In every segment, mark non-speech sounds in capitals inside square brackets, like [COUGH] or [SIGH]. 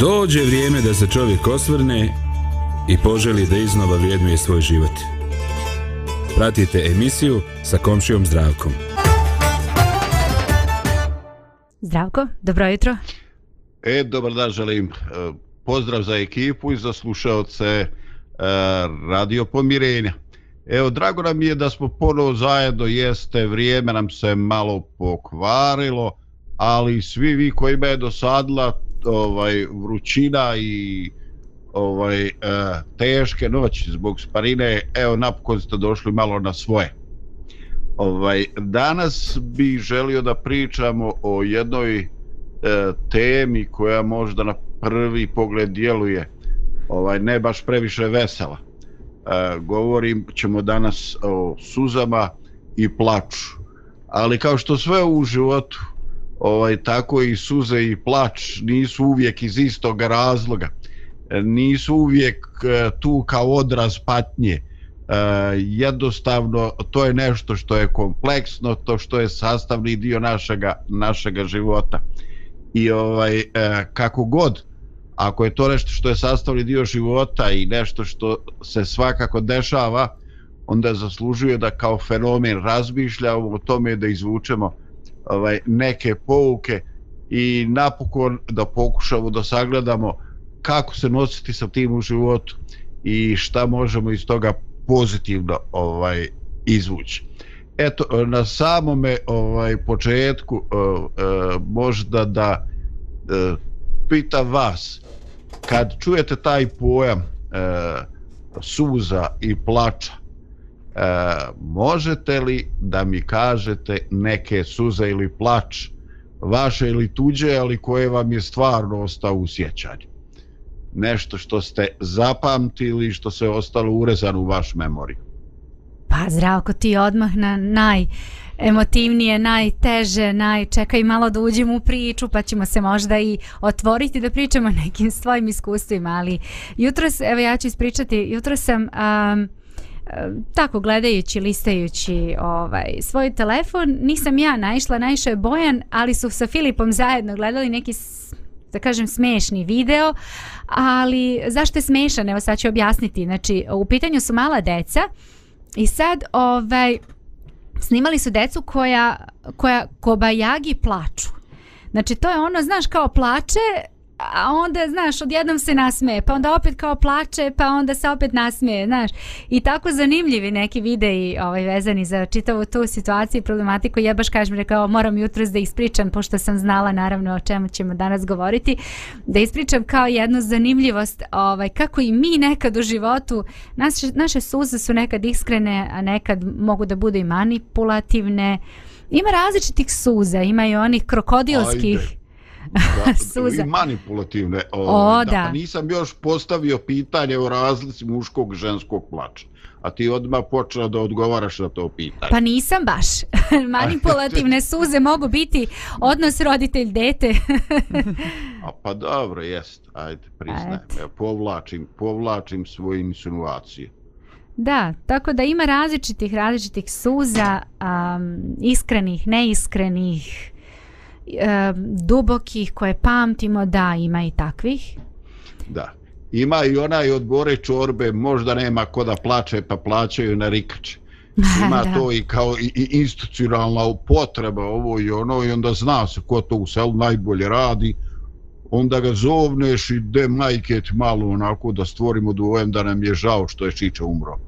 Dođe vrijeme da se čovjek osvrne i poželi da iznova vrijednuje svoj život. Pratite emisiju sa komšijom Zdravkom. Zdravko, dobro jutro. E, dobar dan, želim e, pozdrav za ekipu i za slušalce e, Radio Pomirenja. Evo, drago nam je da smo ponovo zajedno, jeste, vrijeme nam se malo pokvarilo, ali svi vi koji me je dosadila ovaj, vrućina i ovaj, e, teške noći zbog sparine, evo, napokon ste došli malo na svoje. Ovaj, danas bi želio da pričamo o jednoj e, temi koja možda na prvi pogled djeluje ovaj, ne baš previše vesela. E, govorim ćemo danas o suzama i plaču. Ali kao što sve u životu, ovaj, tako i suze i plač nisu uvijek iz istog razloga. E, nisu uvijek e, tu kao odraz patnje. E, jednostavno to je nešto što je kompleksno to što je sastavni dio našega našega života i ovaj kako god ako je to nešto što je sastavni dio života i nešto što se svakako dešava onda zaslužuje da kao fenomen razmišljamo o tome da izvučemo ovaj neke pouke i napokon da pokušamo da sagledamo kako se nositi sa tim u životu i šta možemo iz toga pozitivno ovaj izvući. Eto na samome ovaj početku eh, eh možda da eh, pita vas kad čujete taj pojam eh, suza i plača e, možete li da mi kažete neke suze ili plač vaše ili tuđe ali koje vam je stvarno ostao u sjećanju nešto što ste zapamtili što se ostalo urezano u vaš memoriju? Pa zdravko ti odmah na naj emotivnije, najteže, naj čekaj malo da uđem u priču pa ćemo se možda i otvoriti da pričamo o nekim svojim iskustvima, ali jutro, evo ja ću ispričati, jutro sam um, tako gledajući, listajući ovaj, svoj telefon, nisam ja naišla, naišao je Bojan, ali su sa Filipom zajedno gledali neki da kažem smešni video, ali zašto je smešan? Evo sad ću objasniti. Znači, u pitanju su mala deca i sad ovaj, snimali su decu koja, koja kobajagi plaču. Znači, to je ono, znaš, kao plače, a onda, znaš, odjednom se nasmeje, pa onda opet kao plače, pa onda se opet nasmeje, znaš. I tako zanimljivi neki videi ovaj, vezani za čitavu tu situaciju i problematiku. Ja baš kažem, rekao, moram jutro da ispričam, pošto sam znala naravno o čemu ćemo danas govoriti, da ispričam kao jednu zanimljivost, ovaj, kako i mi nekad u životu, naše, naše suze su nekad iskrene, a nekad mogu da budu i manipulativne. Ima različitih suza, ima i onih krokodilskih, Ajde da, [LAUGHS] suza. I manipulativne. O, o da. da. Pa nisam još postavio pitanje o razlici muškog i ženskog plača. A ti odmah počela da odgovaraš na to pitanje. Pa nisam baš. [LAUGHS] Manipulativne [LAUGHS] suze mogu biti odnos roditelj-dete. A pa dobro, jest. Ajde, priznajem. Ja povlačim, povlačim svoje insinuacije. Da, tako da ima različitih, različitih suza, um, iskrenih, neiskrenih, e, dubokih koje pamtimo, da, ima i takvih. Da. Ima i onaj od Bore Čorbe, možda nema ko da plače, pa plaćaju na rikače. [LAUGHS] Ima da. to i kao i, i institucionalna potreba ovo i ono i onda zna se ko to u selu najbolje radi onda ga zovneš i de majke malo onako da stvorimo dvojem da nam je žao što je Čiča umro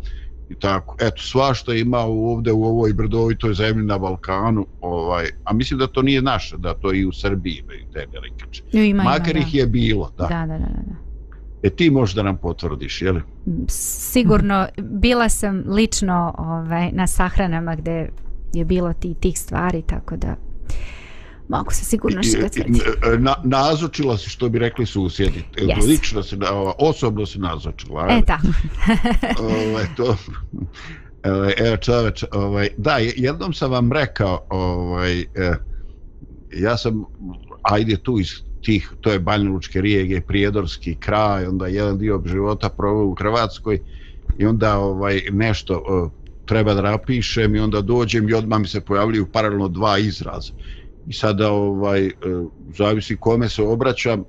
i tako. Eto, svašta ima ovdje u ovoj brdovitoj zemlji na Balkanu, ovaj, a mislim da to nije naše, da to i u Srbiji imaju te velikače. Ima, Makar ima, ih je bilo, da. Da, da, da, da. E ti možeš da nam potvrdiš, je li? Sigurno, bila sam lično ovaj, na sahranama gde je bilo ti, tih stvari, tako da mogu se sigurno što potvrditi. Na, nazočila si što bi rekli susjedi. Yes. Lično se, osobno se nazočila. E, tako. [LAUGHS] ovaj, to, evo čoveč, ovaj, da, jednom sam vam rekao, ovaj, eh, ja sam, ajde tu iz tih, to je Banjlučke rijege, Prijedorski kraj, onda jedan dio života provao u Hrvatskoj i onda ovaj nešto uh, treba da napišem i onda dođem i odmah mi se pojavljaju paralelno dva izraza i sada ovaj e, zavisi kome se obraćam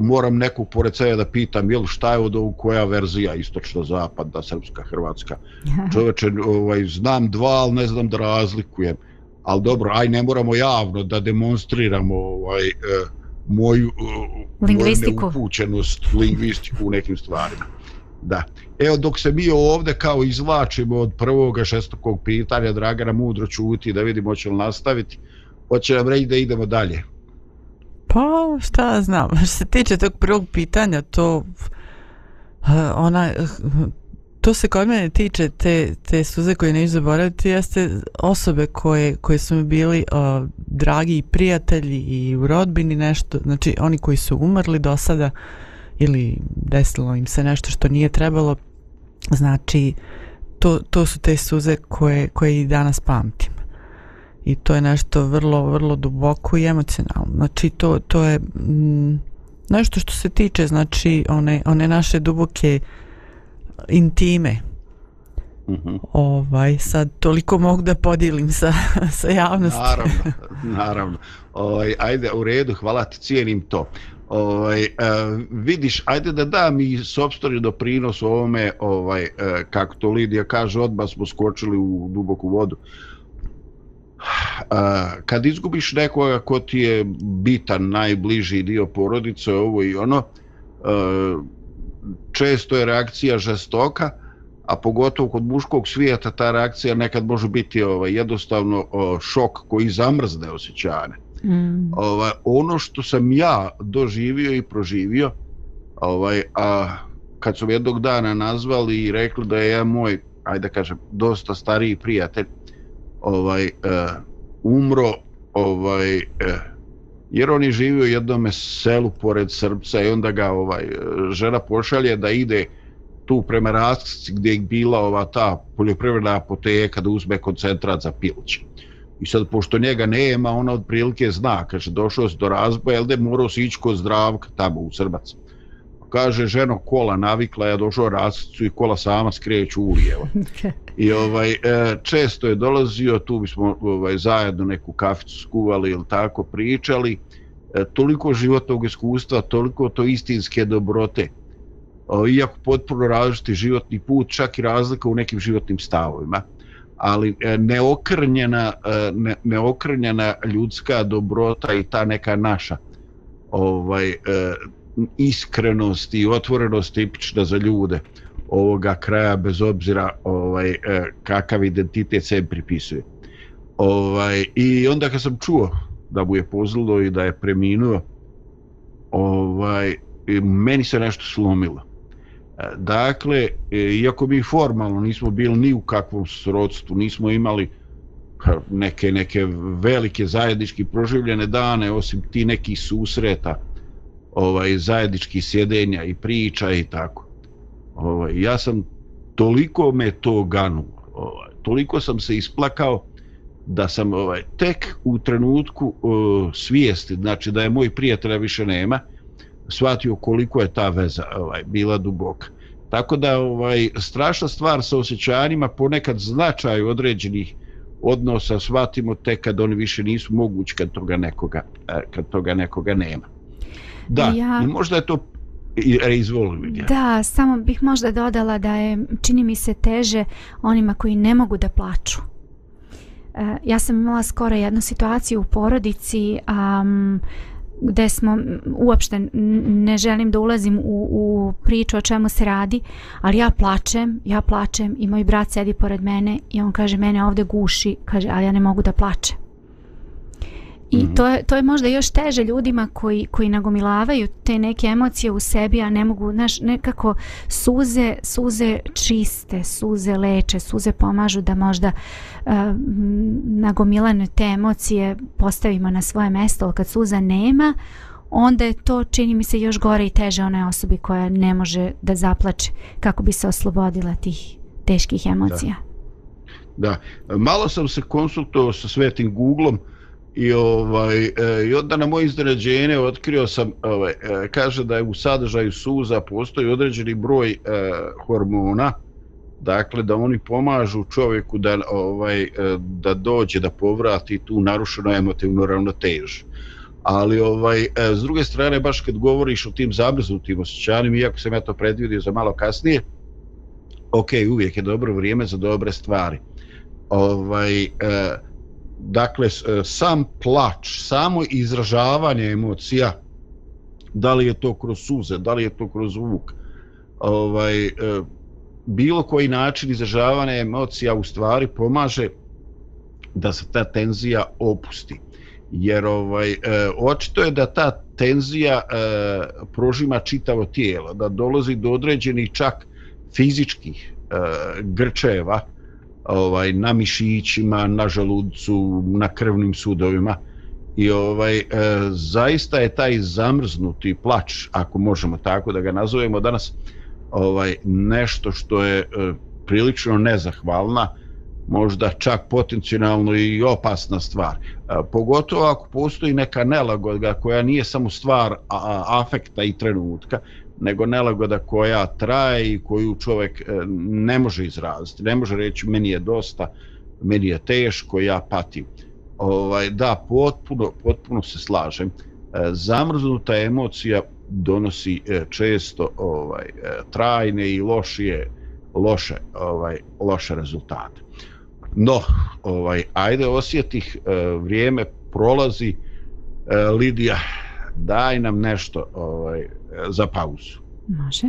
moram neku pored sebe da pitam jel šta je od ovog koja verzija istočno zapadna srpska hrvatska? [LAUGHS] Čoveče ovaj znam dva al ne znam da razlikujem. Al dobro aj ne moramo javno da demonstriramo ovaj e, moju e, lingvistiku. upućenost lingvistiku u nekim stvarima. Da. Evo dok se mi ovde kao izvlačimo od prvoga šestokog pitanja Dragana mudro čuti da vidimo hoće li nastaviti hoće nam reći da idemo dalje? Pa, šta znam, što se tiče tog prvog pitanja, to eh, ona, eh, to se kod mene tiče te, te suze koje neću zaboraviti, jeste osobe koje, koje su mi bili uh, dragi prijatelji i u rodbini nešto, znači oni koji su umrli do sada ili desilo im se nešto što nije trebalo, znači to, to su te suze koje, koje i danas pamtim i to je nešto vrlo, vrlo duboko i emocionalno. Znači, to, to je mm, nešto što se tiče, znači, one, one naše duboke intime. Mm -hmm. Ovaj, sad, toliko mogu da podijelim sa, [LAUGHS] sa javnosti. Naravno, [LAUGHS] naravno. Ovaj, ajde, u redu, hvala ti, cijenim to. Ovaj, uh, vidiš, ajde da da mi sobstveni doprinos ovome, ovaj, uh, kako to Lidija kaže, odmah smo skočili u duboku vodu. Uh, kad izgubiš nekoga ko ti je bitan, najbliži dio porodice, ovo i ono, često je reakcija žestoka, a pogotovo kod muškog svijeta ta reakcija nekad može biti ovaj, jednostavno šok koji zamrzne osjećane. Mm. Ovaj, ono što sam ja doživio i proživio, ovaj, a kad su jednog dana nazvali i rekli da je ja moj, ajde kažem, dosta stariji prijatelj, ovaj uh, umro ovaj uh, jer on je živio u jednom selu pored Srpca i onda ga ovaj žena pošalje da ide tu prema Rasci gdje je bila ova ta poljoprivredna apoteka da uzme koncentrat za pilće. I sad, pošto njega nema, ona od prilike zna, kaže, došao si do razboja, jel da morao si ići kod zdravka tamo u Srbac. Kaže, ženo, kola navikla, ja došao rascu i kola sama skreću u lijevo. [LAUGHS] I ovaj, e, često je dolazio, tu bismo ovaj, zajedno neku kaficu skuvali ili tako pričali, e, toliko životnog iskustva, toliko to istinske dobrote, iako potpuno različiti životni put, čak i razlika u nekim životnim stavovima, ali e, neokrnjena, ne, neokrnjena ljudska dobrota i ta neka naša ovaj, iskrenost i otvorenost tipična za ljude ovoga kraja bez obzira ovaj e, kakav identitet se pripisuje. Ovaj i onda kad sam čuo da mu je pozlilo i da je preminuo ovaj meni se nešto slomilo. E, dakle, e, iako mi formalno nismo bili ni u kakvom srodstvu, nismo imali neke neke velike zajednički proživljene dane osim ti nekih susreta ovaj zajednički sjedenja i priča i tako ovaj, ja sam toliko me to ganu, ovaj, toliko sam se isplakao da sam ovaj tek u trenutku uh, svijesti, znači da je moj prijatelj više nema, shvatio koliko je ta veza ovaj bila duboka. Tako da ovaj strašna stvar sa osjećanjima ponekad značaj određenih odnosa shvatimo tek kad oni više nisu mogući kad toga nekoga, eh, kad toga nekoga nema. Da, ja... i možda je to izvoli Da, samo bih možda dodala da je, čini mi se teže onima koji ne mogu da plaču. E, ja sam imala skoro jednu situaciju u porodici um, gde smo uopšte ne želim da ulazim u, u priču o čemu se radi, ali ja plačem, ja plačem i moj brat sedi pored mene i on kaže mene ovde guši, kaže ali ja ne mogu da plačem. I mm -hmm. to, je, to je možda još teže ljudima koji, koji nagomilavaju te neke emocije u sebi, a ne mogu, znaš, nekako suze, suze čiste, suze leče, suze pomažu da možda uh, nagomilane te emocije postavimo na svoje mesto, ali kad suza nema, onda je to, čini mi se, još gore i teže onoj osobi koja ne može da zaplače kako bi se oslobodila tih teških emocija. Da, da. malo sam se konsultovao sa svetim Googlom, I ovaj e, i onda na moje iznenađenje otkrio sam ovaj e, kaže da je u sadržaju suza postoji određeni broj e, hormona dakle da oni pomažu čovjeku da ovaj e, da dođe da povrati tu narušenu emotivnu ravnotežu. Ali ovaj, e, s druge strane, baš kad govoriš o tim zamrznutim osjećanima, iako sam ja to predvidio za malo kasnije, ok, uvijek je dobro vrijeme za dobre stvari. Ovaj, e, dakle, e, sam plač, samo izražavanje emocija, da li je to kroz suze, da li je to kroz zvuk, ovaj, e, bilo koji način izražavanja emocija u stvari pomaže da se ta tenzija opusti. Jer ovaj, e, očito je da ta tenzija prožima čitavo tijelo, da dolazi do određenih čak fizičkih grčeva ovaj, na mišićima, na želucu, na krvnim sudovima. I ovaj e, zaista je taj zamrznuti plač, ako možemo tako da ga nazovemo danas, ovaj nešto što je e, prilično nezahvalna, možda čak potencijalno i opasna stvar. E, pogotovo ako postoji neka nelagoda koja nije samo stvar afekta i trenutka, nego nelagoda koja traje i koju čovjek e, ne može izraziti. Ne može reći meni je dosta, meni je teško, ja patim. Ovaj, da, potpuno, potpuno se slažem. E, zamrznuta emocija donosi često ovaj trajne i lošije loše ovaj loše rezultate. No, ovaj ajde osjetih eh, e, vrijeme prolazi eh, Lidija daj nam nešto ovaj za pauzu. Može.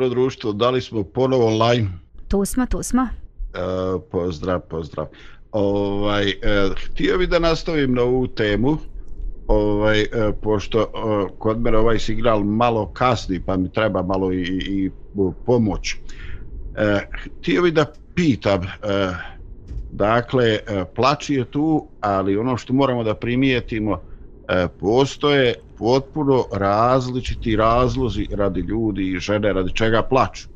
Dobro društvo, da li smo ponovo online? Tu smo, tu smo. Uh, pozdrav, pozdrav. Ovaj, uh, htio bi da nastavim na ovu temu, ovaj, uh, pošto uh, kod mene ovaj signal malo kasni, pa mi treba malo i, i pomoć. Uh, htio bi da pitam, uh, dakle, uh, plaći je tu, ali ono što moramo da primijetimo, uh, postoje potpuno različiti razlozi radi ljudi i žene, radi čega plaču.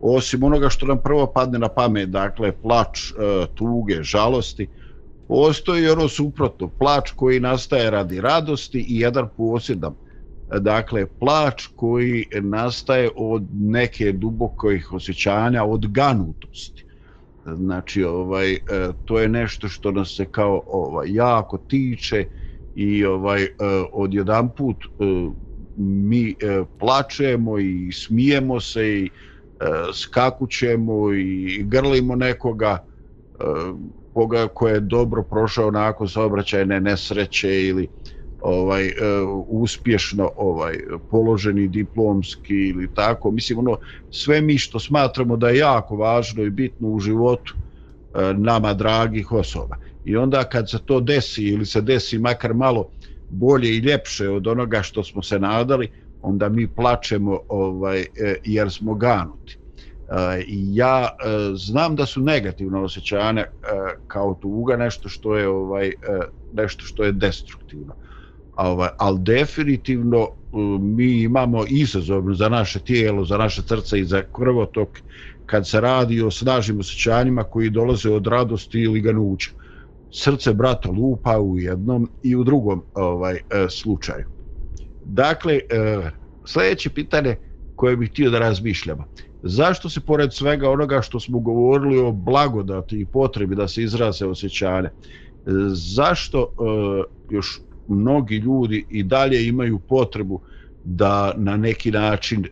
Osim onoga što nam prvo padne na pamet, dakle, plač, e, tuge, žalosti, postoji ono suprotno, plač koji nastaje radi radosti i jedan posjedan. Dakle, plač koji nastaje od neke dubokojih osjećanja, od ganutosti. Znači, ovaj, e, to je nešto što nas se kao ovaj, jako tiče, i ovaj e, uh, odjedan put uh, e, mi uh, plačemo i smijemo se i uh, skakućemo i grlimo nekoga uh, koga ko je dobro prošao nakon saobraćajne nesreće ili ovaj uh, uspješno ovaj položeni diplomski ili tako. Mislim ono sve mi što smatramo da je jako važno i bitno u životu uh, nama dragih osoba i onda kad se to desi ili se desi makar malo bolje i ljepše od onoga što smo se nadali onda mi plačemo ovaj e, jer smo ganuti. E, I ja e, znam da su negativna osjećanja kao tuga nešto što je ovaj nešto što je destruktivno. Ovaj al definitivno mi imamo izazov za naše tijelo za naše srce i za krvotok kad se radi o snažnim osjećanjima koji dolaze od radosti ili ganuća srce brata lupa u jednom i u drugom ovaj e, slučaju. Dakle, e, sljedeće pitanje koje bih htio da razmišljamo. Zašto se pored svega onoga što smo govorili o blagodati i potrebi da se izraze osjećanje, e, zašto još mnogi ljudi i dalje imaju potrebu da na neki način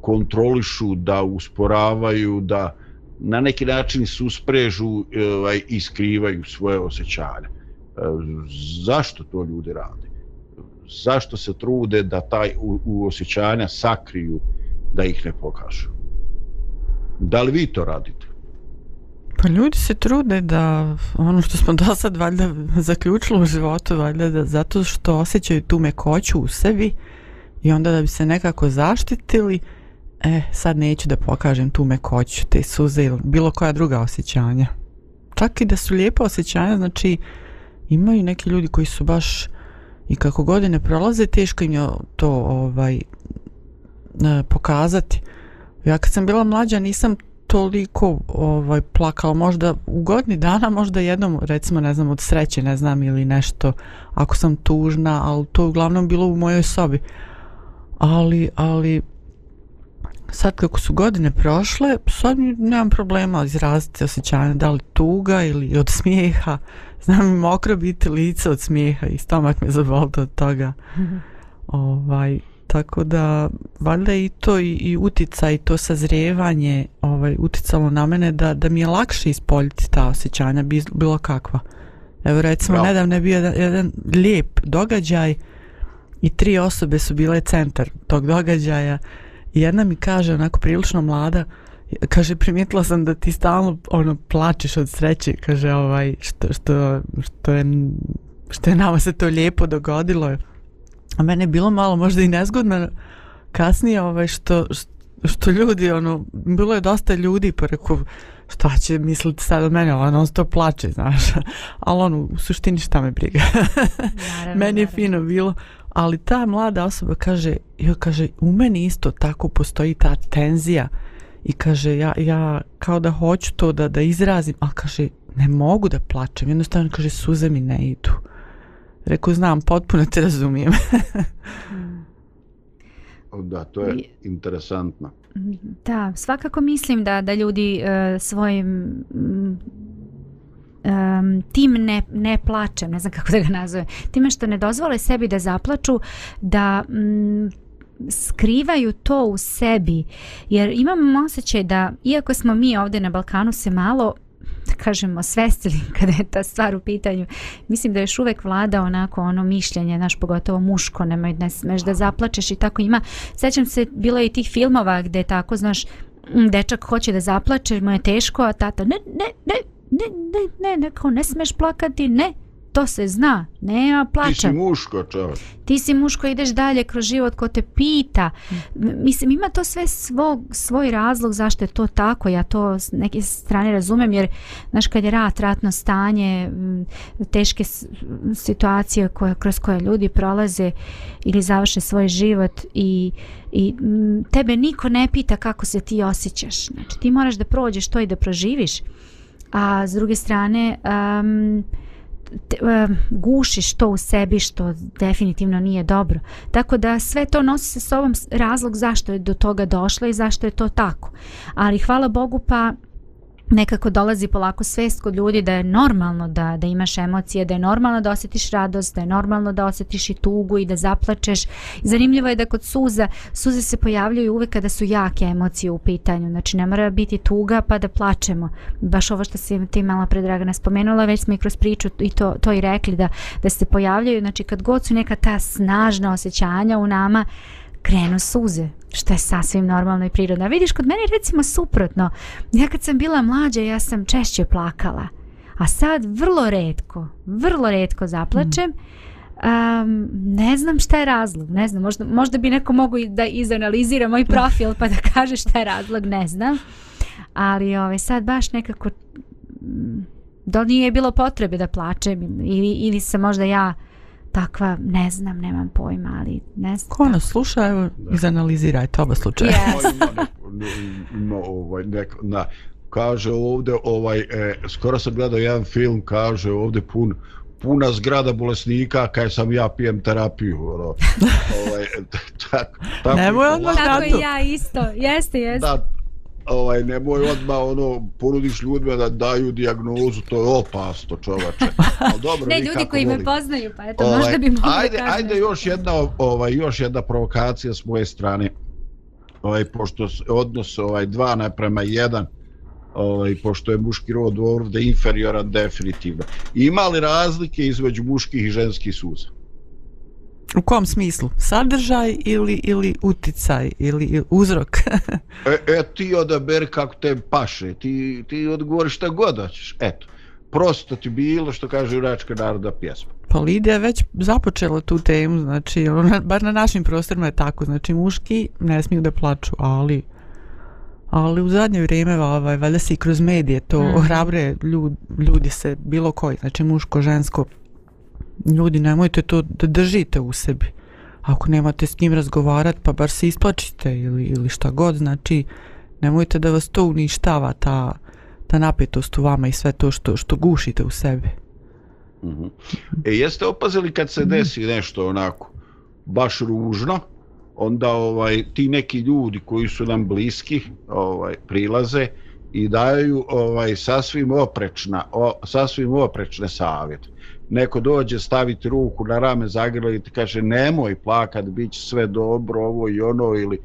kontrolišu, da usporavaju, da na neki način susprežu e, ovaj, i skrivaju svoje osjećanja. E, zašto to ljudi rade? Zašto se trude da taj u, u osjećanja sakriju da ih ne pokažu? Da li vi to radite? Pa ljudi se trude da ono što smo do sad valjda zaključili u životu, valjda da zato što osjećaju tu mekoću u sebi i onda da bi se nekako zaštitili, e, sad neću da pokažem tu mekoću, te suze ili bilo koja druga osjećanja. Čak i da su lijepa osjećanja, znači imaju neki ljudi koji su baš i kako godine prolaze, teško im je to ovaj, e, pokazati. Ja kad sam bila mlađa nisam toliko ovaj plakao možda u godini dana možda jednom recimo ne znam od sreće ne znam ili nešto ako sam tužna ali to uglavnom bilo u mojoj sobi ali ali sad kako su godine prošle, sad nemam problema izraziti osjećanje, da li tuga ili od smijeha. Znam mi mokro biti lice od smijeha i stomak me zavolite od toga. [LAUGHS] ovaj, tako da, valjda i to i, i utica i to sazrijevanje ovaj, uticalo na mene da, da mi je lakše ispoljiti ta osjećanja, bilo kakva. Evo recimo, Bravo. nedavno je bio jedan, jedan lijep događaj i tri osobe su bile centar tog događaja jedna mi kaže onako prilično mlada kaže primijetila sam da ti stalno ono plačeš od sreće kaže ovaj što, što, što je što je nama se to lijepo dogodilo. A mene je bilo malo možda i nezgodno kasnije ovaj što što ljudi ono bilo je dosta ljudi pa rekao šta će misliti sad od mene ono to plače znaš. [LAUGHS] Ali ono u suštini šta me briga. [LAUGHS] Meni je fino bilo ali ta mlada osoba kaže, jo, kaže, u meni isto tako postoji ta tenzija i kaže, ja, ja kao da hoću to da, da izrazim, a kaže, ne mogu da plačem, jednostavno kaže, suze mi ne idu. Reku, znam, potpuno te razumijem. [LAUGHS] da, to je interesantno. Da, svakako mislim da da ljudi uh, svojim um, tim ne, ne plačem, ne znam [LAUGHS] kako da ga nazovem, time što ne dozvole sebi da zaplaču, da mm, skrivaju to u sebi, jer imam osjećaj da, iako smo mi ovdje na Balkanu se malo da kažemo, svestili [LAUGHS] kada je ta stvar u pitanju. Mislim da još uvek vlada onako ono mišljenje, naš pogotovo muško, nemoj ne smeš da zaplačeš i tako ima. Sećam se, bilo je i tih filmova gde tako, znaš, mm, dečak hoće da zaplače, mu je teško, a tata, ne, ne, ne, ne, ne, ne, ne, kao ne smeš plakati, ne, to se zna, nema plaća. Ti si muško, čovjek. Ti si muško, ideš dalje kroz život ko te pita. Mislim, ima to sve svog, svoj razlog zašto je to tako. Ja to s neke strane razumem, jer, znaš, kad je rat, ratno stanje, teške situacije koje, kroz koje ljudi prolaze ili završe svoj život i, i tebe niko ne pita kako se ti osjećaš. Znači, ti moraš da prođeš to i da proživiš. A s druge strane, um, te, um, gušiš to u sebi što definitivno nije dobro. Tako da sve to nosi sa sobom razlog zašto je do toga došlo i zašto je to tako. Ali hvala Bogu pa nekako dolazi polako svest kod ljudi da je normalno da, da imaš emocije, da je normalno da osjetiš radost, da je normalno da osjetiš i tugu i da zaplačeš. Zanimljivo je da kod suza, suze se pojavljaju uvek kada su jake emocije u pitanju. Znači ne mora biti tuga pa da plačemo. Baš ovo što si ti malo pre Dragana spomenula, već smo i kroz priču i to, to i rekli da, da se pojavljaju. Znači kad god su neka ta snažna osjećanja u nama, krenu suze, što je sasvim normalno i prirodno. A vidiš, kod mene recimo suprotno. Ja kad sam bila mlađa, ja sam češće plakala. A sad vrlo redko, vrlo redko zaplačem. Um, ne znam šta je razlog, ne znam, možda, možda bi neko mogu da izanalizira moj profil pa da kaže šta je razlog, ne znam. Ali ove, ovaj, sad baš nekako mm, da nije bilo potrebe da plačem ili, ili se možda ja takva, ne znam, nemam pojma, ali ne znam. Ko nas sluša, evo, izanalizirajte oba slučaja. Yes. no, ovaj, nek, na, kaže ovdje, ovaj, e, skoro sam gledao jedan film, kaže ovdje pun, puna zgrada bolesnika kaj sam ja pijem terapiju. Ono. [LAUGHS] ovaj, tak, tako, Nemoj odmah tako i ja isto, jeste, jeste. Da, ovaj, nemoj odmah ono, ponudiš ljudima da daju diagnozu, to je opasno čovače. [LAUGHS] Dobro, ne, ljudi koji volite. me poznaju, pa eto, ovaj, možda bi mogli ajde, da Ajde, još jedna, ovaj, još jedna provokacija s moje strane. Ovaj, pošto odnos ovaj, dva naprema jedan, ovaj, pošto je muški rod ovdje inferioran definitivno. Ima li razlike između muških i ženskih suza? U kom smislu? Sadržaj ili ili uticaj ili uzrok? [LAUGHS] e, e, ti odaberi kako te paše. Ti, ti odgovoriš šta god hoćeš. Eto. Prosto ti bilo što kaže Uračka naroda pjesma. Pa Lidija je već započela tu temu, znači, ono, bar na našim prostorima je tako, znači muški ne smiju da plaču, ali ali u zadnje vrijeme ovaj, valjda se i kroz medije to mm. ohrabre ljudi, ljudi se bilo koji, znači muško, žensko, ljudi nemojte to da držite u sebi ako nemate s njim razgovarat pa bar se isplačite ili, ili šta god znači nemojte da vas to uništava ta, ta napetost u vama i sve to što, što gušite u sebi mm -hmm. e jeste opazili kad se desi nešto onako baš ružno onda ovaj ti neki ljudi koji su nam bliski ovaj prilaze i daju ovaj sasvim oprečna o, sasvim oprečne savjete neko dođe staviti ruku na rame zagrla i ti kaže nemoj plakat, bit će sve dobro, ovo i ono ili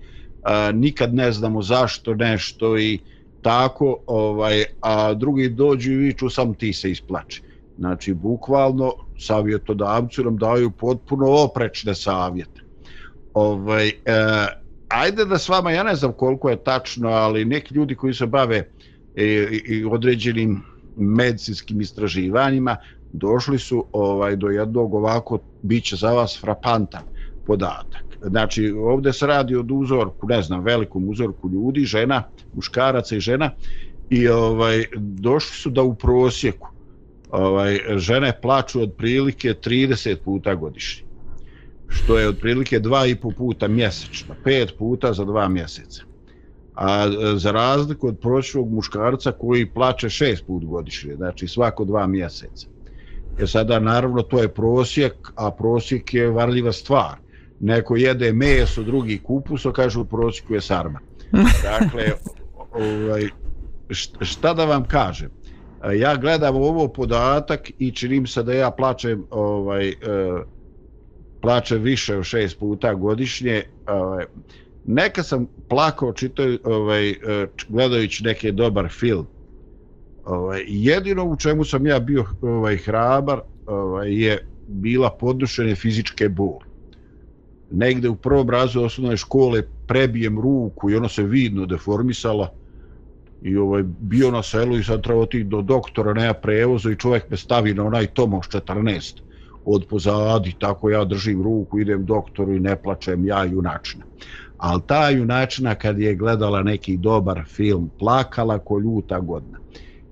a, nikad ne znamo zašto nešto i tako, ovaj, a drugi dođu i viču sam ti se isplači. Znači, bukvalno savjetodavcu nam daju potpuno oprečne savjete. Ovaj, e, ajde da s vama, ja ne znam koliko je tačno, ali neki ljudi koji se bave E, i određenim medicinskim istraživanjima došli su ovaj do jednog ovako biće za vas frapantan podatak. Znači, ovdje se radi od uzorku, ne znam, velikom uzorku ljudi, žena, muškaraca i žena, i ovaj došli su da u prosjeku ovaj žene plaču otprilike 30 puta godišnje. Što je otprilike 2,5 puta mjesečno, 5 puta za 2 mjeseca. A za razliku od prosječnog muškarca koji plače 6 put godišnje, znači svako 2 mjeseca. Jer sada naravno to je prosjek, a prosjek je varljiva stvar. Neko jede meso, drugi kupus, a kaže u prosjeku je sarma. [LAUGHS] Dakle, ovaj, šta da vam kažem? Ja gledam ovo podatak i činim se da ja plaćem ovaj, e, plaćem više od šest puta godišnje. Ovaj, neka sam plakao čitao, ovaj, e, gledajući neki dobar film Ovaj, jedino u čemu sam ja bio ovaj, hrabar ovaj, je bila podnošenje fizičke boli. Negde u prvom razu osnovne škole prebijem ruku i ono se vidno deformisala i ovaj, bio na selu i sad treba otići do doktora, nema prevoza i čovjek me stavi na onaj Tomos 14 od pozadi, tako ja držim ruku, idem doktoru i ne plačem ja junačina. Ali ta junačina kad je gledala neki dobar film, plakala ko ljuta godina.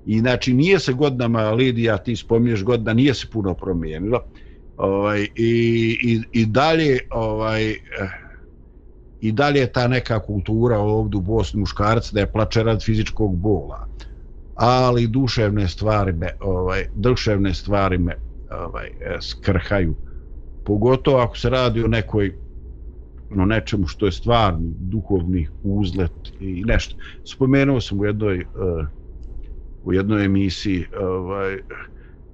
I znači nije se godinama, Lidija, ti spominješ godina, nije se puno promijenila. Ovaj, i, i, I dalje ovaj, i dalje je ta neka kultura ovdje u Bosni muškarca da je plače rad fizičkog bola. Ali duševne stvari me, ovaj, duševne stvari me ovaj, eh, skrhaju. Pogotovo ako se radi o nekoj no nečemu što je stvarni duhovni uzlet i nešto. Spomenuo sam u jednoj uh, u jednoj emisiji ovaj,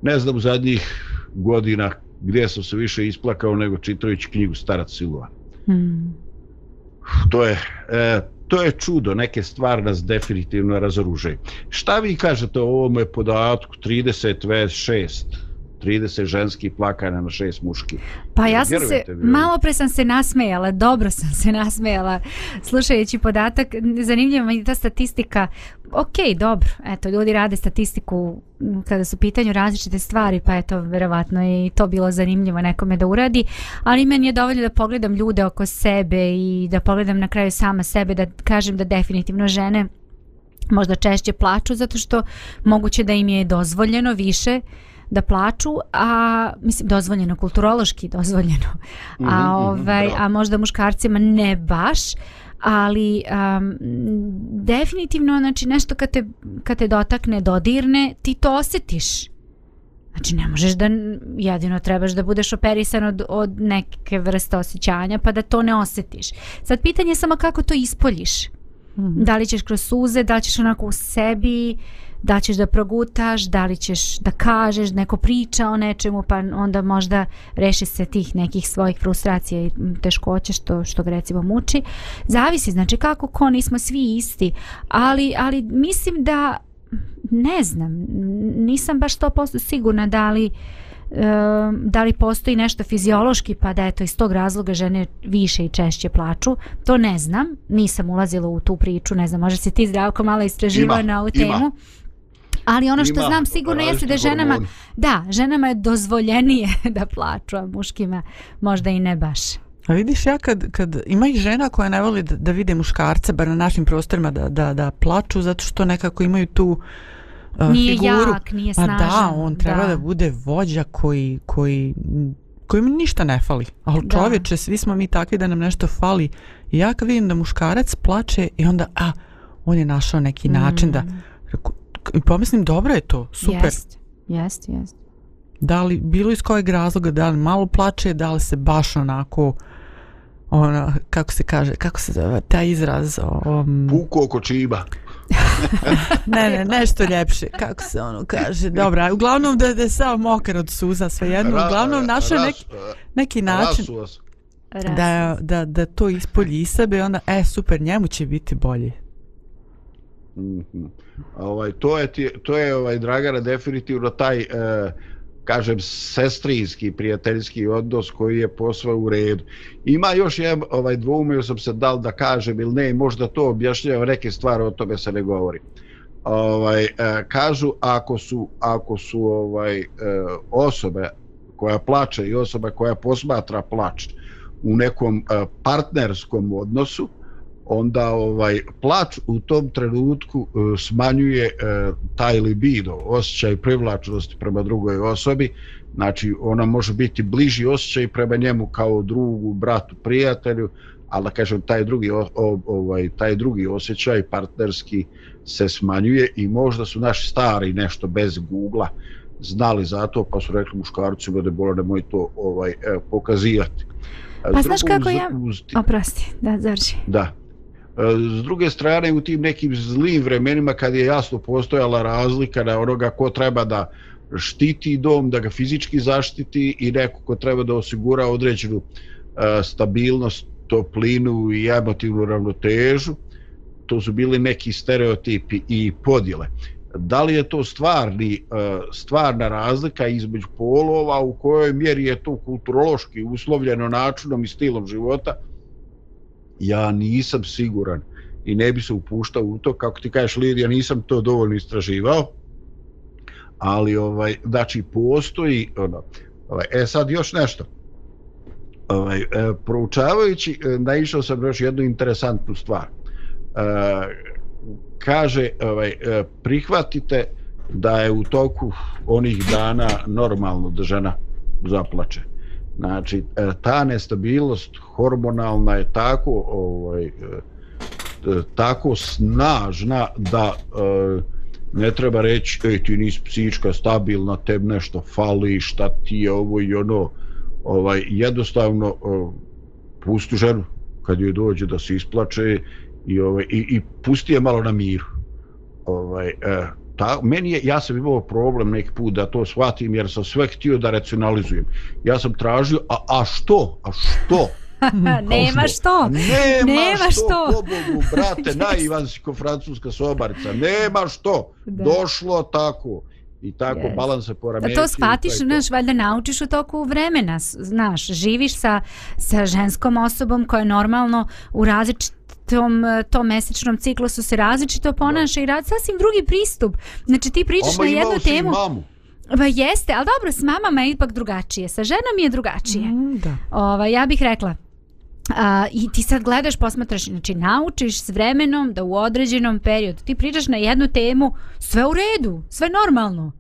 ne znam u zadnjih godina gdje sam se više isplakao nego čitajući knjigu Starac Silova. Hmm. To je e, to je čudo, neke stvari nas definitivno razoružaju. Šta vi kažete o ovome podatku 30 vs 6? 30 ženski plakanja na šest muški. Pa ja sam se, malo pre sam se nasmejala, dobro sam se nasmejala slušajući podatak. Zanimljiva mi je ta statistika. Ok, dobro, eto, ljudi rade statistiku kada su pitanju različite stvari, pa eto, verovatno je i to bilo zanimljivo nekome da uradi, ali meni je dovoljno da pogledam ljude oko sebe i da pogledam na kraju sama sebe, da kažem da definitivno žene možda češće plaču zato što moguće da im je dozvoljeno više da plaču, a mislim dozvoljeno kulturološki dozvoljeno. A mm -hmm, ovaj a možda muškarcima ne baš, ali um, definitivno znači nešto kad te, kad te dotakne, dodirne, ti to osjetiš. Znači ne možeš da jedino trebaš da budeš operisan od, od neke vrste osjećanja pa da to ne osjetiš. Sad pitanje je samo kako to ispoljiš. -hmm. Da li ćeš kroz suze, da li ćeš onako u sebi, da ćeš da progutaš, da li ćeš da kažeš, neko priča o nečemu, pa onda možda reši se tih nekih svojih frustracija i teškoća što, što ga recimo muči. Zavisi, znači kako ko, nismo svi isti, ali, ali mislim da, ne znam, nisam baš 100% sigurna da li, da li postoji nešto fiziološki pa da eto iz tog razloga žene više i češće plaču to ne znam, nisam ulazila u tu priču ne znam, može se ti zdravko malo istraživa na ovu temu ima. Ali ono što Ima, znam sigurno jeste da ženama, hormon. da, ženama je dozvoljenije [LAUGHS] da plaču, a muškima možda i ne baš. A vidiš ja kad, kad ima i žena koja ne voli da, da vide muškarce, bar na našim prostorima, da, da, da plaču zato što nekako imaju tu uh, nije figuru. jak, nije snažan. Pa da, on treba da, da bude vođa koji, koji, koji mi ništa ne fali. Ali čovječe, svi smo mi takvi da nam nešto fali. I ja kad vidim da muškarac plače i onda, a, on je našao neki način mm. da, i pomislim dobro je to, super. Jest, jest, jest. Da li, bilo iz kojeg razloga, da li malo plače, da li se baš onako, ona, kako se kaže, kako se zove, taj izraz, um... Puko oko čiba. Ne, ne, nešto ljepše, kako se ono kaže, dobra, uglavnom da, da je samo mokar od suza, sve jedno, uglavnom našao neki, neki način da, da, da to ispolji iz sebe, onda, e, super, njemu će biti bolje. Mm -hmm. ovaj, to je, to je ovaj, Dragana definitivno taj e, kažem sestrinski prijateljski odnos koji je posve u redu. Ima još je, ovaj, dvoumio sam se dal da kažem ili ne, možda to objašnjava neke stvari, o tome se ne govori. Ovaj, e, kažu ako su, ako su ovaj, e, osobe koja plače i osoba koja posmatra plač u nekom e, partnerskom odnosu, onda ovaj plač u tom trenutku uh, smanjuje uh, taj libido, osjećaj privlačnosti prema drugoj osobi, znači ona može biti bliži osjećaj prema njemu kao drugu, bratu, prijatelju, ali da kažem taj drugi, o, ovaj, taj drugi osjećaj partnerski se smanjuje i možda su naši stari nešto bez Google-a znali za to, pa su rekli muškarcima da bolo nemoj to ovaj, pokazivati. Pa znaš kako ja... Oprosti, da, završi. Da, E, s druge strane, u tim nekim zlim vremenima kad je jasno postojala razlika na onoga ko treba da štiti dom, da ga fizički zaštiti i neko ko treba da osigura određenu e, stabilnost, toplinu i emotivnu ravnotežu, to su bili neki stereotipi i podjele. da li je to stvarni, e, stvarna razlika između polova, u kojoj mjeri je to kulturološki uslovljeno načinom i stilom života, ja nisam siguran i ne bi se upuštao u to, kako ti kažeš Lidija, nisam to dovoljno istraživao, ali ovaj, znači postoji, ono, ovaj, e sad još nešto, ovaj, e, proučavajući, e, naišao sam još jednu interesantnu stvar. E, kaže ovaj, e, prihvatite da je u toku onih dana normalno da žena zaplače. Znači, e, ta nestabilnost hormonalna je tako ovaj, e, e, tako snažna da ne treba reći ej ti nisi psička stabilna te nešto fali šta ti je ovo i ono ovaj jednostavno pusti ženu kad joj dođe da se isplače i ovaj i, i pusti je malo na miru. Ovaj ta meni je ja sam imao problem neki put da to shvatim jer sam sve htio da racionalizujem. Ja sam tražio a a što? A što? [LAUGHS] nema što. Nema, nema što. što. Bogu, brate, [LAUGHS] naivansko francuska sobarica. Nema što. Da. Došlo tako. I tako yes. balans se porameti. Da to shvatiš, znaš, valjda naučiš u toku vremena, znaš, živiš sa, sa ženskom osobom koja je normalno u različit tom, tom mesečnom ciklusu se različito ponaša i rad sasvim drugi pristup. Znači ti pričaš Oma na jednu temu. Mamu. Pa jeste, ali dobro, s mamama je ipak drugačije, sa ženom je drugačije. Mm, da. Ova, ja bih rekla, a, i ti sad gledaš, posmatraš, znači naučiš s vremenom da u određenom periodu ti pričaš na jednu temu, sve u redu, sve normalno.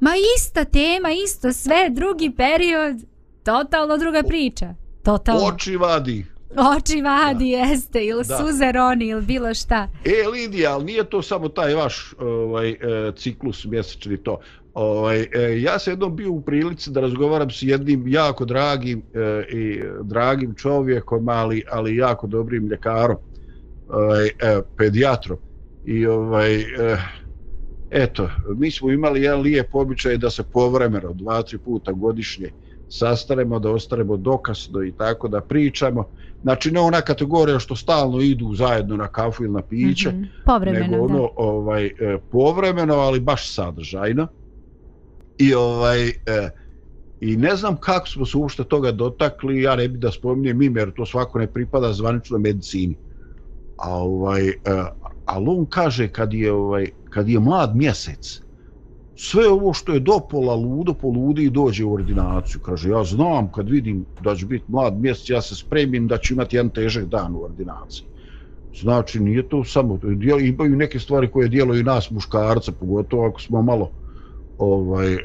Ma ista tema, isto sve, drugi period, totalno druga priča. Totalno. Oči vadi. Oči vadi, da. jeste, ili da. suze roni, ili bilo šta. E, Lidija, ali nije to samo taj vaš ovaj, e, ciklus mjesečni to. Ovaj, e, ja sam jednom bio u prilici da razgovaram s jednim jako dragim e, i dragim čovjekom, ali, ali jako dobrim ljekarom, ovaj, e, pedijatrom. I ovaj, e, eto, mi smo imali jedan lijep običaj da se povremeno, dva, tri puta godišnje, sastaremo, da ostaremo dokasno i tako da pričamo. Znači ne ona kategorija što stalno idu zajedno na kafu ili na piće, mm -hmm. povremeno, nego ono da. ovaj, e, povremeno, ali baš sadržajno. I ovaj e, i ne znam kako smo se uopšte toga dotakli, ja ne bih da spominjem ime, jer to svako ne pripada zvanično medicini. A ovaj, e, ali on kaže kad je, ovaj, kad je mlad mjesec, sve ovo što je dopola ludo poludi i dođe u ordinaciju. Kaže, ja znam kad vidim da će biti mlad mjesec, ja se spremim da ću imati jedan težak dan u ordinaciji. Znači, nije to samo, imaju neke stvari koje djeluju nas muškarca, pogotovo ako smo malo ovaj, e,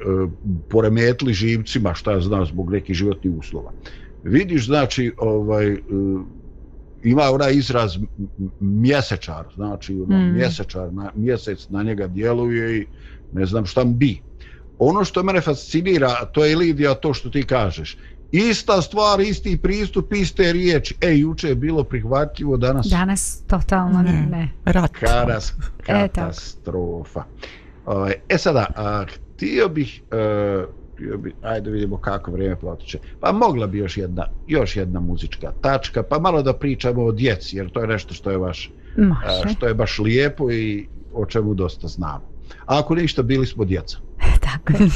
poremetli živcima, šta ja znam, zbog nekih životnih uslova. Vidiš, znači, ovaj, e, ima onaj izraz mjesečar, znači, mm. mjesečar, na, mjesec na njega djeluje i ne znam šta bi. Ono što mene fascinira, to je Lidija, to što ti kažeš. Ista stvar, isti pristup, iste riječi. E, juče je bilo prihvatljivo, danas... Danas totalno ne. ne. Rat. Karas, katastrofa. E, e sada, a, htio bih... Uh, bi, ajde vidimo kako vrijeme protiče. Pa mogla bi još jedna, još jedna muzička tačka, pa malo da pričamo o djeci, jer to je nešto što je baš, uh, što je baš lijepo i o čemu dosta znamo. A ako ništa, bili smo djeca. [LAUGHS] Tako je.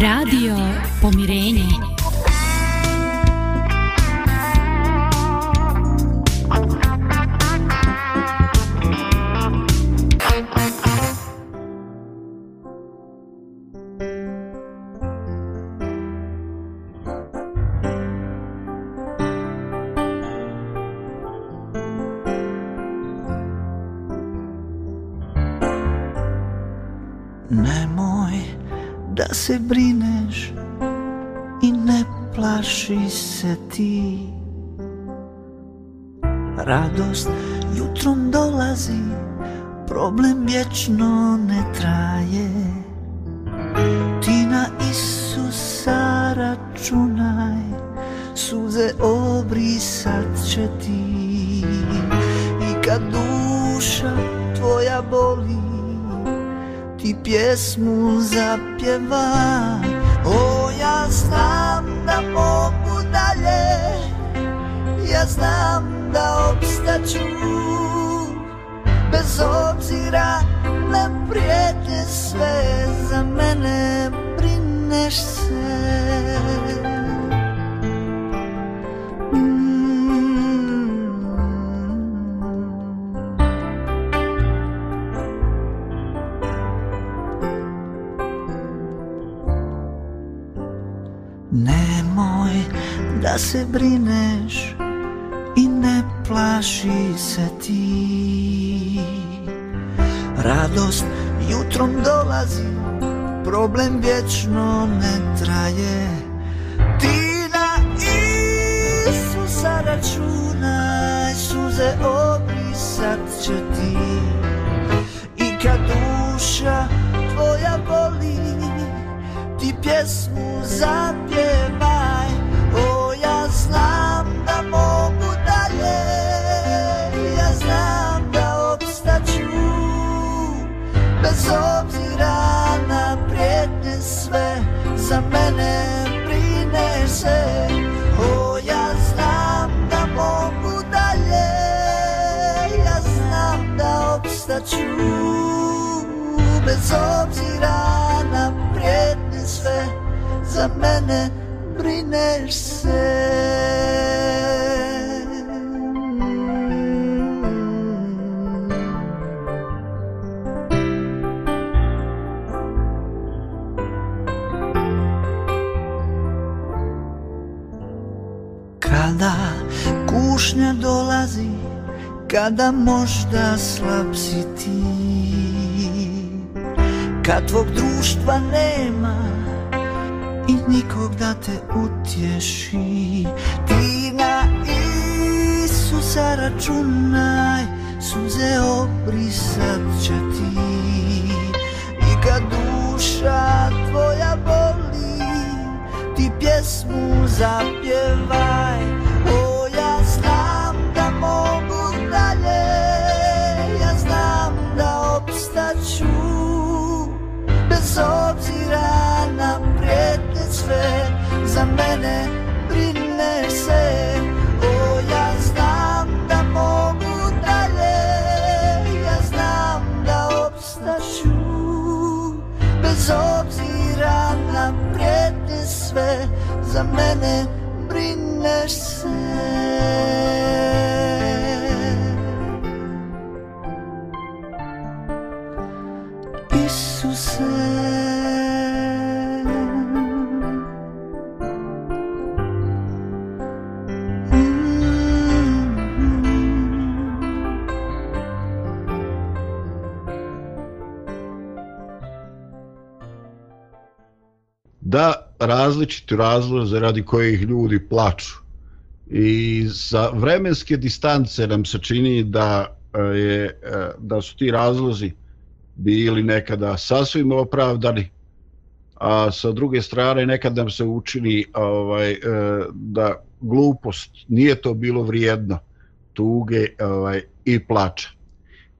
Radio Radost jutrom dolazi, problem vječno ne traje. Ti na Isusa računaj, suze obrisat će ti. I kad duša tvoja boli, ti pjesmu zapjevaj O ja znam da mogu dalje Ja znam sreću Bez obzira na prijetnje sve Za mene brineš se. Mm. Nemoj da se brineš plaši se ti. Radost jutrom dolazi, problem vječno ne traje. Ti na Isusa računaj, suze obrisat će ti. I kad duša tvoja boli, ti pjesmu zapjevaj O, ja znam Bez obzira na prijetnje sve Za mene brine se O, ja znam da mogu dalje Ja znam da obstaću. Bez obzira na prijetnje sve Za mene brineš se kušnja dolazi Kada možda slab si ti. Kad tvog društva nema I nikog da te utješi. Ti na Isusa računaj Suze obrisat će ti. I kad duša tvoja boli Ti pjesmu zapjevaj Bez obzira na prijetnje sve Za mene brineš se. O, ja znam da mogu dalje Ja znam da obstaću. Bez obzira na prijetnje sve Za mene brineš se. Da različiti razloze radi kojih ljudi plaču. I sa vremenske distance nam se čini da e, je e, da su ti razlozi bili nekada sasvim opravdani, a sa druge strane nekad nam se učini ovaj e, da glupost nije to bilo vrijedno tuge ovaj i plača.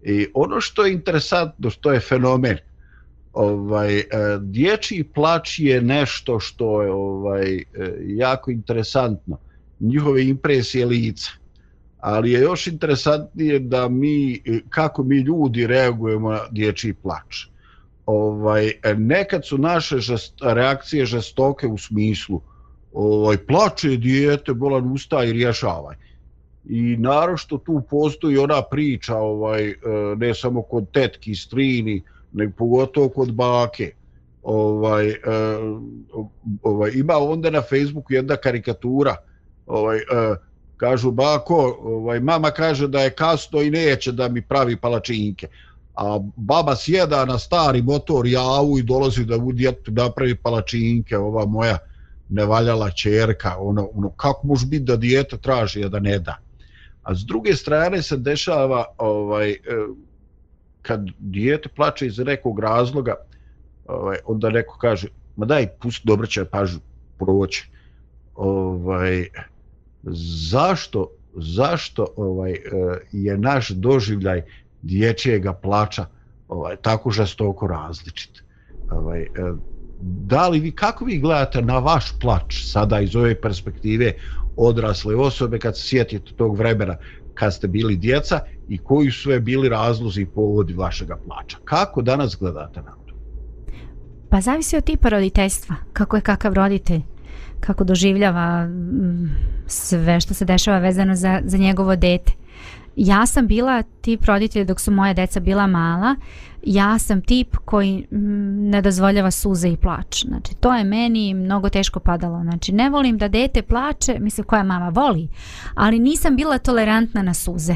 I ono što je interesantno, što je fenomen, ovaj e, dječji plač je nešto što je ovaj e, jako interesantno. Njihove impresije lica. Ali je još interesantnije da mi e, kako mi ljudi reagujemo na dječji plač. Ovaj nekad su naše žest, reakcije žestoke u smislu ovaj plače dijete bolan usta i rješavaj. I narošto tu postoji ona priča ovaj ne samo kod tetki strini nego pogotovo kod bake. Ovaj, e, ovaj, ima onda na Facebooku jedna karikatura, ovaj, e, kažu bako, ovaj, mama kaže da je kasno i neće da mi pravi palačinke. A baba sjeda na stari motor javu i dolazi da u djetu napravi palačinke, ova moja nevaljala čerka, ono, ono, kako može biti da dijete traži, a da ne da. A s druge strane se dešava ovaj, e, kad dijete plače iz nekog razloga, ovaj, onda neko kaže, ma daj, pusti, dobro će pažu, proći. Ovaj, zašto, zašto ovaj, eh, je naš doživljaj dječjega plača ovaj, tako žestoko različit? Ovaj, eh, da li vi, kako vi gledate na vaš plač sada iz ove perspektive odrasle osobe kad se sjetite tog vremena kad ste bili djeca i koji su sve bili razlozi i povodi vašeg plača. Kako danas gledate na to? Pa zavisi od tipa roditeljstva, kako je kakav roditelj, kako doživljava mm, sve što se dešava vezano za, za njegovo dete. Ja sam bila tip roditelja dok su moja deca bila mala, ja sam tip koji mm, ne dozvoljava suze i plač. Znači, to je meni mnogo teško padalo. Znači, ne volim da dete plače, mislim koja mama voli, ali nisam bila tolerantna na suze.